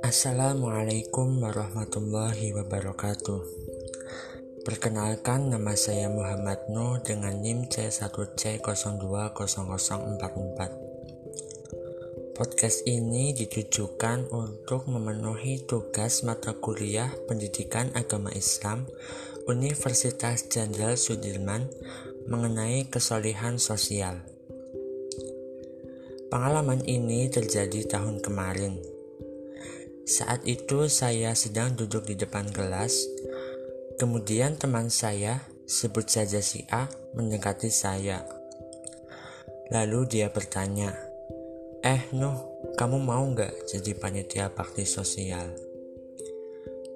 Assalamualaikum warahmatullahi wabarakatuh Perkenalkan nama saya Muhammad Nuh dengan NIM C1C020044 Podcast ini ditujukan untuk memenuhi tugas mata kuliah Pendidikan Agama Islam Universitas Jenderal Sudirman mengenai kesolihan sosial. Pengalaman ini terjadi tahun kemarin saat itu saya sedang duduk di depan kelas. Kemudian teman saya, sebut saja si A, mendekati saya. Lalu dia bertanya, Eh Nuh, kamu mau nggak jadi panitia bakti sosial?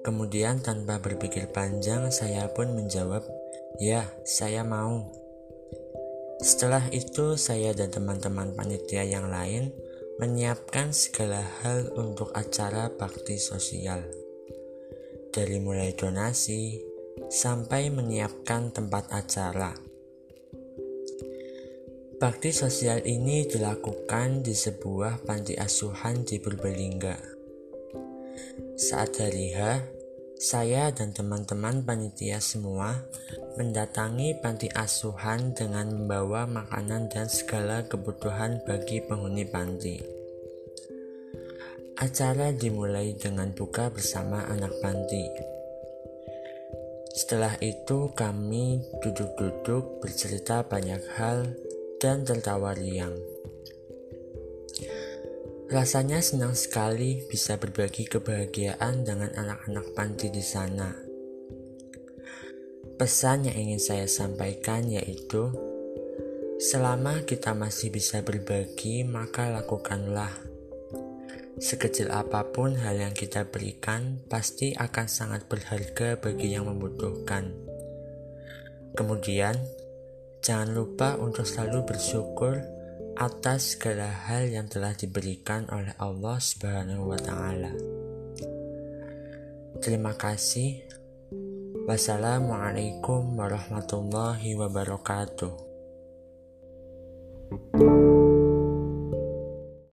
Kemudian tanpa berpikir panjang saya pun menjawab, ya saya mau. Setelah itu saya dan teman-teman panitia yang lain menyiapkan segala hal untuk acara bakti sosial. Dari mulai donasi sampai menyiapkan tempat acara. Bakti sosial ini dilakukan di sebuah panti asuhan di Purbalingga. Saat hari H, saya dan teman-teman panitia semua mendatangi panti asuhan dengan membawa makanan dan segala kebutuhan bagi penghuni panti. Acara dimulai dengan buka bersama anak panti. Setelah itu, kami duduk-duduk bercerita banyak hal dan tertawa riang. Rasanya senang sekali bisa berbagi kebahagiaan dengan anak-anak panti di sana. Pesan yang ingin saya sampaikan yaitu, selama kita masih bisa berbagi, maka lakukanlah. Sekecil apa pun hal yang kita berikan, pasti akan sangat berharga bagi yang membutuhkan. Kemudian, jangan lupa untuk selalu bersyukur atas segala hal yang telah diberikan oleh Allah Subhanahu wa Ta'ala. Terima kasih. Wassalamualaikum warahmatullahi wabarakatuh.